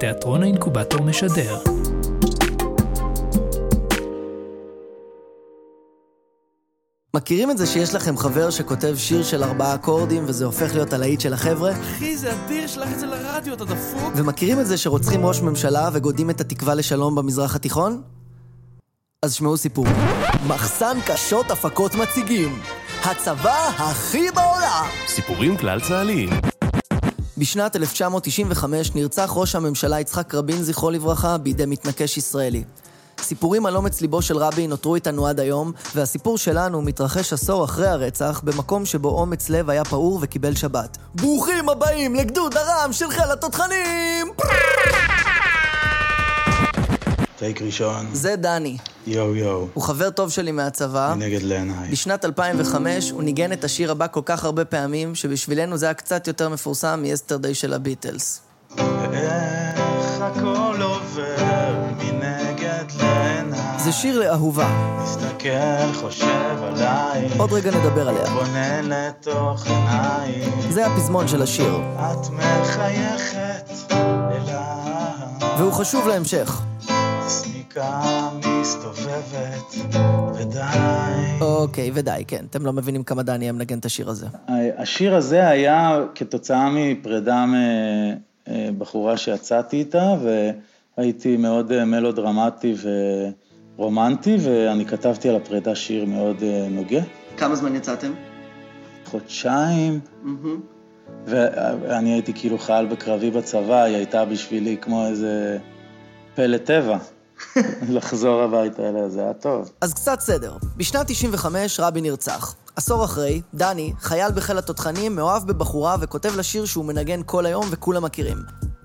תיאטרון האינקובטור משדר. מכירים את זה שיש לכם חבר שכותב שיר של ארבעה אקורדים וזה הופך להיות הלהיט של החבר'ה? אחי, זה אדיר, שלח את זה לרדיו, אתה דפוק? ומכירים את זה שרוצחים ראש ממשלה וגודים את התקווה לשלום במזרח התיכון? אז שמעו סיפור. מחסן קשות הפקות מציגים. הצבא הכי בעולם! סיפורים כלל צה"ליים. בשנת 1995 נרצח ראש הממשלה יצחק רבין, זכרו לברכה, בידי מתנקש ישראלי. סיפורים על אומץ ליבו של רבין נותרו איתנו עד היום, והסיפור שלנו מתרחש עשור אחרי הרצח, במקום שבו אומץ לב היה פעור וקיבל שבת. ברוכים הבאים לגדוד הרם של חיל התותחנים! טייק ראשון, זה דני. יואו יואו, הוא חבר טוב שלי מהצבא. מנגד לעיניי. בשנת 2005 הוא ניגן את השיר הבא כל כך הרבה פעמים, שבשבילנו זה היה קצת יותר מפורסם מ-Yesterday של הביטלס. איך הכל עובר מנגד לעיניי. זה שיר לאהובה. מסתכל, חושב עליי, עוד רגע נדבר עליה. פונה לתוך עיניי. זה הפזמון של השיר, את מחייכת אליי. והוא חשוב להמשך. מסתובבת, ודי. אוקיי, ודי, כן. אתם לא מבינים כמה דני היה מנגן את השיר הזה. השיר הזה היה כתוצאה מפרידה מבחורה שיצאתי איתה, והייתי מאוד אה, מלודרמטי ורומנטי, ואני כתבתי על הפרידה שיר מאוד אה, נוגע. כמה זמן יצאתם? חודשיים, ואני הייתי כאילו חייל בקרבי בצבא, היא הייתה בשבילי כמו איזה פלא טבע. לחזור הביתה אליה, זה היה טוב. אז קצת סדר. בשנת 95 רבין נרצח. עשור אחרי, דני, חייל בחיל התותחנים, מאוהב בבחורה וכותב לה שיר שהוא מנגן כל היום וכולם מכירים.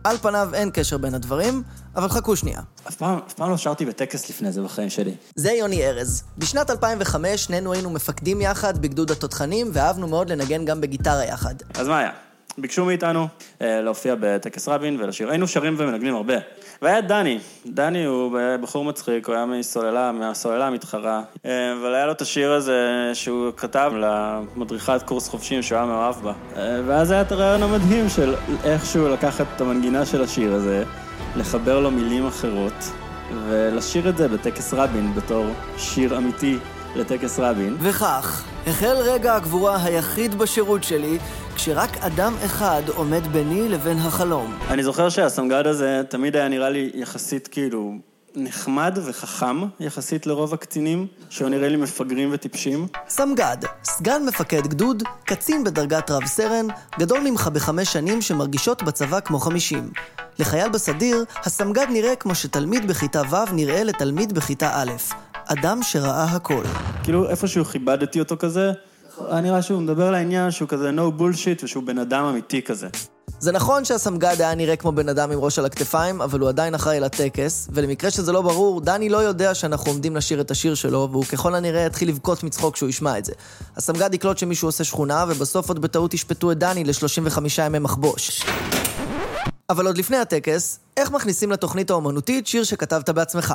על פניו אין קשר בין הדברים, אבל חכו שנייה. אף פעם, אף פעם לא שרתי בטקס לפני זה בחיים שלי. זה יוני ארז. בשנת 2005 שנינו היינו מפקדים יחד בגדוד התותחנים, ואהבנו מאוד לנגן גם בגיטרה יחד. אז מה היה? ביקשו מאיתנו אה, להופיע בטקס רבין ולשיר. היינו שרים ומנגנים הרבה. והיה דני. דני הוא בחור מצחיק, הוא היה מסוללה, מהסוללה המתחרה. אה, אבל היה לו את השיר הזה שהוא כתב למדריכת קורס חופשים שהוא היה מאוהב בה. אה, ואז היה את הרעיון המדהים של איכשהו לקחת את המנגינה של השיר הזה, לחבר לו מילים אחרות, ולשיר את זה בטקס רבין בתור שיר אמיתי לטקס רבין. וכך, החל רגע הגבורה היחיד בשירות שלי, כשרק אדם אחד עומד ביני לבין החלום. אני זוכר שהסמג"ד הזה תמיד היה נראה לי יחסית כאילו נחמד וחכם יחסית לרוב הקצינים, שהיו נראה לי מפגרים וטיפשים. סמג"ד, סגן מפקד גדוד, קצין בדרגת רב סרן, גדול ממך בחמש שנים שמרגישות בצבא כמו חמישים. לחייל בסדיר, הסמג"ד נראה כמו שתלמיד בכיתה ו' נראה לתלמיד בכיתה א'. אדם שראה הכל. כאילו איפשהו כיבדתי אותו כזה, היה נראה שהוא מדבר לעניין שהוא כזה no bullshit ושהוא בן אדם אמיתי כזה. זה נכון שהסמג"ד היה נראה כמו בן אדם עם ראש על הכתפיים, אבל הוא עדיין אחראי לטקס, ולמקרה שזה לא ברור, דני לא יודע שאנחנו עומדים לשיר את השיר שלו, והוא ככל הנראה יתחיל לבכות מצחוק כשהוא ישמע את זה. הסמג"ד יקלוט שמישהו עושה שכונה, ובסוף עוד בטעות ישפטו את דני ל-35 ימי מחבוש. אבל עוד לפני הטקס, איך מכניסים לתוכנית האומנותית שיר שכתבת בעצמך?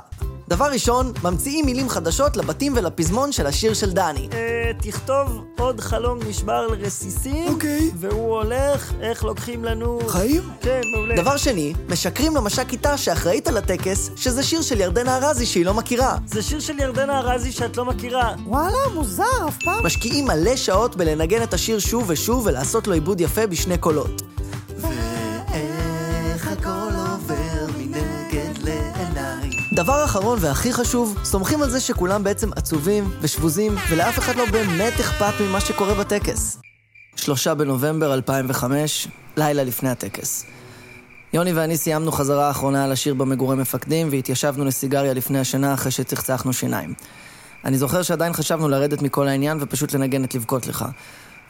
דבר ראשון, ממציאים מילים חדשות לבתים ולפזמון של השיר של דני. אה, תכתוב עוד חלום נשבר לרסיסים. אוקיי. והוא הולך, איך לוקחים לנו... חיים? כן, מעולה. דבר שני, משקרים למש"ק כיתה שאחראית על הטקס, שזה שיר של ירדנה ארזי שהיא לא מכירה. זה שיר של ירדנה ארזי שאת לא מכירה. וואלה, מוזר, אף פעם. משקיעים מלא שעות בלנגן את השיר שוב ושוב ולעשות לו עיבוד יפה בשני קולות. דבר אחרון והכי חשוב, סומכים על זה שכולם בעצם עצובים ושבוזים, ולאף אחד לא באמת אכפת ממה שקורה בטקס. שלושה בנובמבר 2005, לילה לפני הטקס. יוני ואני סיימנו חזרה האחרונה על השיר במגורי מפקדים, והתיישבנו לסיגריה לפני השינה אחרי שצחצחנו שיניים. אני זוכר שעדיין חשבנו לרדת מכל העניין ופשוט לנגן את לבכות לך.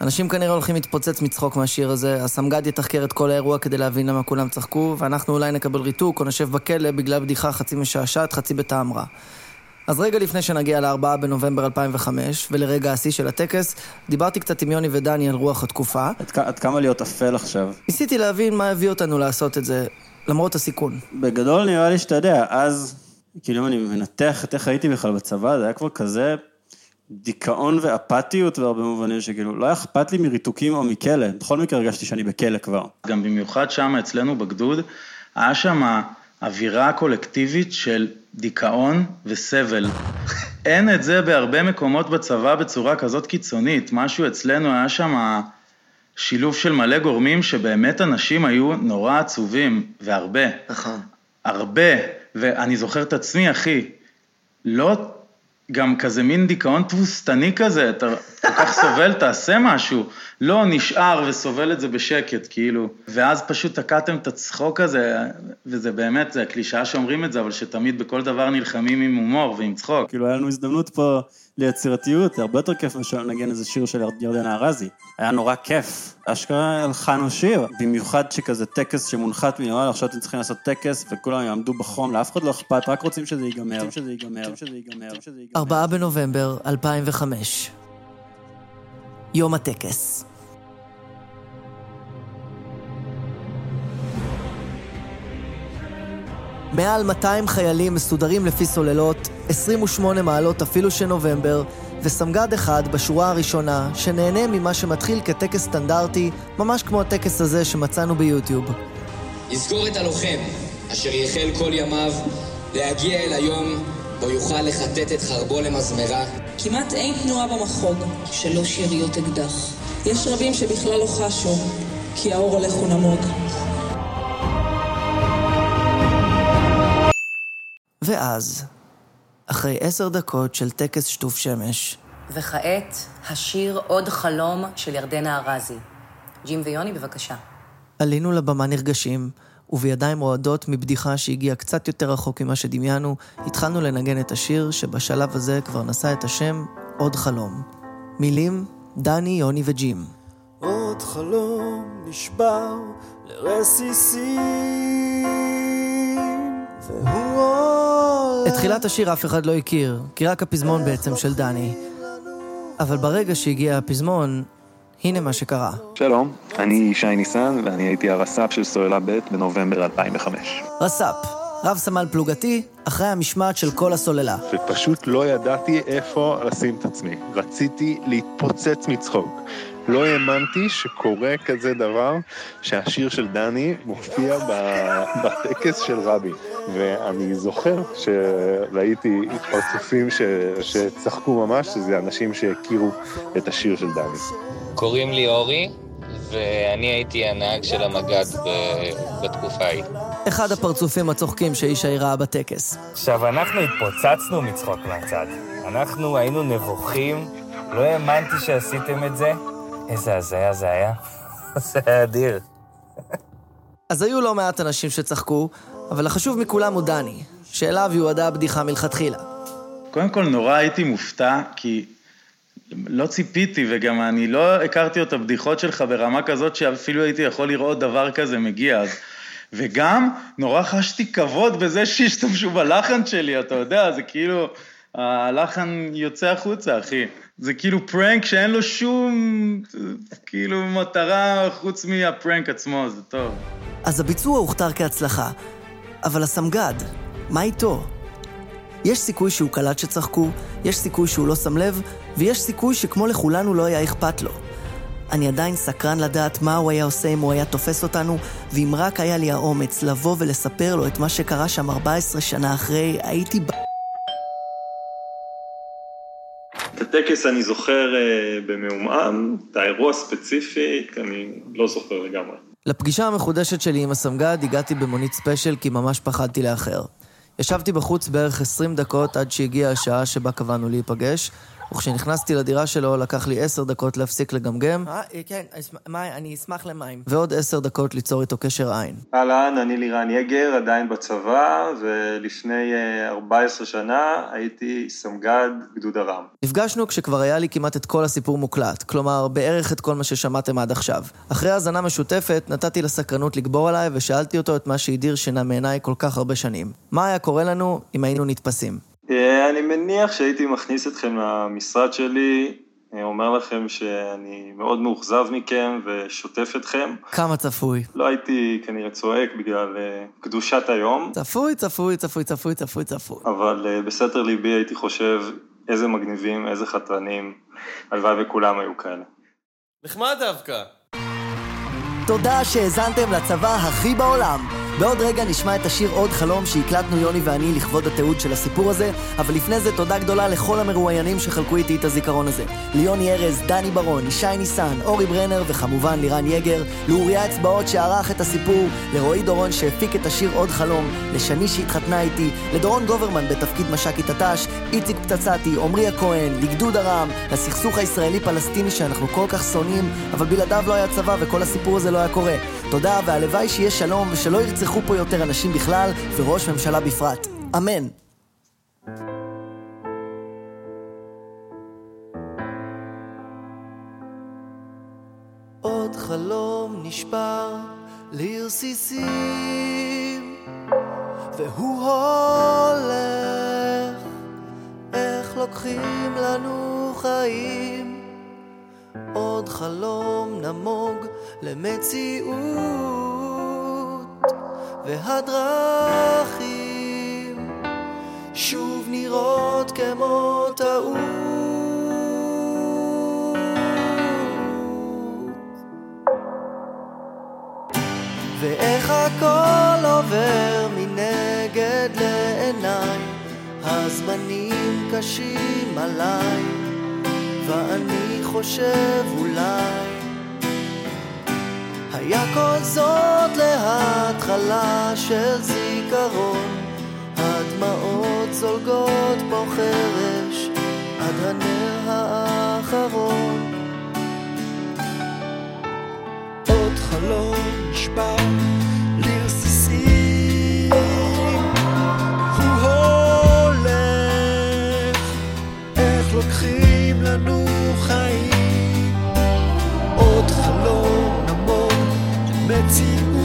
אנשים כנראה הולכים להתפוצץ מצחוק מהשיר הזה, הסמג"ד יתחקר את כל האירוע כדי להבין למה כולם צחקו, ואנחנו אולי נקבל ריתוק או נשב בכלא בגלל בדיחה חצי משעשעת, חצי בטעם רע. אז רגע לפני שנגיע ל-4 בנובמבר 2005, ולרגע השיא של הטקס, דיברתי קצת עם יוני ודני על רוח התקופה. עד כמה להיות אפל עכשיו? ניסיתי להבין מה הביא אותנו לעשות את זה, למרות הסיכון. בגדול נראה לי שאתה יודע, אז, כאילו אם אני מנתח את איך הייתי בכלל בצבא, זה היה כבר כזה דיכאון ואפתיות בהרבה מובנים, שכאילו לא היה אכפת לי מריתוקים או מכלא, בכל מקרה הרגשתי שאני בכלא כבר. גם במיוחד שם אצלנו בגדוד, היה שם אווירה קולקטיבית של דיכאון וסבל. אין את זה בהרבה מקומות בצבא בצורה כזאת קיצונית. משהו אצלנו היה שם שילוב של מלא גורמים שבאמת אנשים היו נורא עצובים, והרבה. נכון. הרבה, ואני זוכר את עצמי, אחי, לא גם כזה מין דיכאון תבוסתני כזה, אתה כל כך סובל, תעשה משהו. לא, נשאר וסובל את זה בשקט, כאילו. ואז פשוט תקעתם את הצחוק הזה, וזה באמת, זה הקלישאה שאומרים את זה, אבל שתמיד בכל דבר נלחמים עם הומור ועם צחוק. כאילו, היה לנו הזדמנות פה ליצירתיות, הרבה יותר כיף מאשר לנגן איזה שיר של ירדנה ארזי. היה נורא כיף. אשכרה הלחנו שיר, במיוחד שכזה טקס שמונחת מלמעלה, עכשיו אתם צריכים לעשות טקס, וכולם יעמדו בחום, לאף אחד לא אכפת, רק רוצים שזה ייגמר, רוצים שזה ייגמר, רוצים שזה ייגמר, רוצים שזה ייגמר. 4 בנובמבר 2005. יום הטקס. מעל 200 חיילים מסודרים לפי סוללות, 28 מעלות אפילו שנובמבר, וסמג"ד אחד בשורה הראשונה, שנהנה ממה שמתחיל כטקס סטנדרטי, ממש כמו הטקס הזה שמצאנו ביוטיוב. יזכור את הלוחם, אשר יחל כל ימיו, להגיע אל היום בו יוכל לכתת את חרבו למזמרה. כמעט אין תנועה במחוג שלא שאריות אקדח. יש רבים שבכלל לא חשו, כי האור הולך ונמוג. ואז, אחרי עשר דקות של טקס שטוף שמש, וכעת, השיר עוד חלום של ירדנה ארזי. ג'ים ויוני, בבקשה. עלינו לבמה נרגשים, ובידיים רועדות מבדיחה שהגיעה קצת יותר רחוק ממה שדמיינו, התחלנו לנגן את השיר שבשלב הזה כבר נשא את השם עוד חלום. מילים, דני, יוני וג'ים. עוד חלום נשבר לרסיסים, והוא עוד... את תחילת השיר אף אחד לא הכיר, כי רק הפזמון בעצם של דני. אבל ברגע שהגיע הפזמון, הנה מה שקרה. שלום, אני שי ניסן, ואני הייתי הרס"פ של סוללה ב' בנובמבר 2005. רס"פ, רב סמל פלוגתי, אחרי המשמעת של כל הסוללה. ופשוט לא ידעתי איפה לשים את עצמי. רציתי להתפוצץ מצחוק. לא האמנתי שקורה כזה דבר שהשיר של דני מופיע בטקס של רבין. ואני זוכר שראיתי פרצופים ש... שצחקו ממש, שזה אנשים שהכירו את השיר של דני. קוראים לי אורי, ואני הייתי הנהג של המג"ד בתקופה ההיא. אחד הפרצופים הצוחקים שישי ראה בטקס. עכשיו, אנחנו התפוצצנו מצחוק מהצד. אנחנו היינו נבוכים, לא האמנתי שעשיתם את זה. איזה הזיה זה היה. זה היה אדיר. אז היו לא מעט אנשים שצחקו, אבל החשוב מכולם הוא דני, שאליו יועדה הבדיחה מלכתחילה. קודם כל, נורא הייתי מופתע, כי לא ציפיתי, וגם אני לא הכרתי את הבדיחות שלך ברמה כזאת שאפילו הייתי יכול לראות דבר כזה מגיע. אז... וגם, נורא חשתי כבוד בזה שהשתמשו בלחן שלי, אתה יודע, זה כאילו, הלחן יוצא החוצה, אחי. זה כאילו פרנק שאין לו שום, כאילו, מטרה חוץ מהפרנק עצמו, זה טוב. אז הביצוע הוכתר כהצלחה, אבל הסמג"ד, מה איתו? יש סיכוי שהוא קלט שצחקו, יש סיכוי שהוא לא שם לב, ויש סיכוי שכמו לכולנו לא היה אכפת לו. אני עדיין סקרן לדעת מה הוא היה עושה אם הוא היה תופס אותנו, ואם רק היה לי האומץ לבוא ולספר לו את מה שקרה שם 14 שנה אחרי, הייתי ב... את הטקס אני זוכר uh, במעומעם, את האירוע הספציפי, אני לא זוכר לגמרי. לפגישה המחודשת שלי עם הסמג"ד הגעתי במונית ספיישל כי ממש פחדתי לאחר. ישבתי בחוץ בערך 20 דקות עד שהגיעה השעה שבה קבענו להיפגש, וכשנכנסתי לדירה שלו לקח לי 10 דקות להפסיק לגמגם. אה, כן, אני אשמח למים. ועוד 10 דקות ליצור איתו קשר עין. אהלן, אני לירן יגר, עדיין בצבא, ולפני 14 שנה הייתי סמג"ד גדוד ארם. נפגשנו כשכבר היה לי כמעט את כל הסיפור מוקלט, כלומר, בערך את כל מה ששמעתם עד עכשיו. אחרי האזנה משותפת, נתתי לסקרנות לגבור עליי ושאלתי אותו את מה שהדיר שינה מעיניי כל כך הרבה שנים. מה היה קורה לנו אם היינו נתפסים? אני מניח שהייתי מכניס אתכם למשרד שלי, אומר לכם שאני מאוד מאוכזב מכם ושוטף אתכם. כמה צפוי. לא הייתי כנראה צועק בגלל קדושת היום. צפוי, צפוי, צפוי, צפוי, צפוי, צפוי. אבל בסתר ליבי הייתי חושב איזה מגניבים, איזה חתרנים, הלוואי וכולם היו כאלה. נחמד דווקא. תודה שהאזנתם לצבא הכי בעולם. בעוד רגע נשמע את השיר עוד חלום שהקלטנו יוני ואני לכבוד התיעוד של הסיפור הזה, אבל לפני זה תודה גדולה לכל המרואיינים שחלקו איתי את הזיכרון הזה. ליוני ארז, דני ברון, ישי ניסן, אורי ברנר וכמובן לירן יגר, לאוריה אצבעות שערך את הסיפור, לרועי דורון שהפיק את השיר עוד חלום, לשני שהתחתנה איתי, לדורון גוברמן בתפקיד מש"קית הת"ש, איציק פצצתי, עמרי הכהן, לגדוד הרם, לסכסוך הישראלי-פלסטיני שאנחנו כל כך שונאים, אבל בלעדיו לא היה צבא וכל הסיפור הזה לא היה קורה. תודה והלוואי שיהיה שלום ושלא פה יותר אנשים בכלל וראש ממשלה בפרט. אמן. עוד חלום נשבר לרסיסים והוא הולך איך לוקחים לנו חיים עוד חלום נמוג למציאות והדרכים שוב נראות כמו טעות. ואיך הכל עובר מנגד לעיניי הזמנים קשים עליי ואני חושב אולי כל זאת להתחלה של זיכרון. הדמעות זולגות פה חרש עד הנר האחרון. עוד חלום נשבר לרסיסים הוא הולך. איך לוקחים לנו It's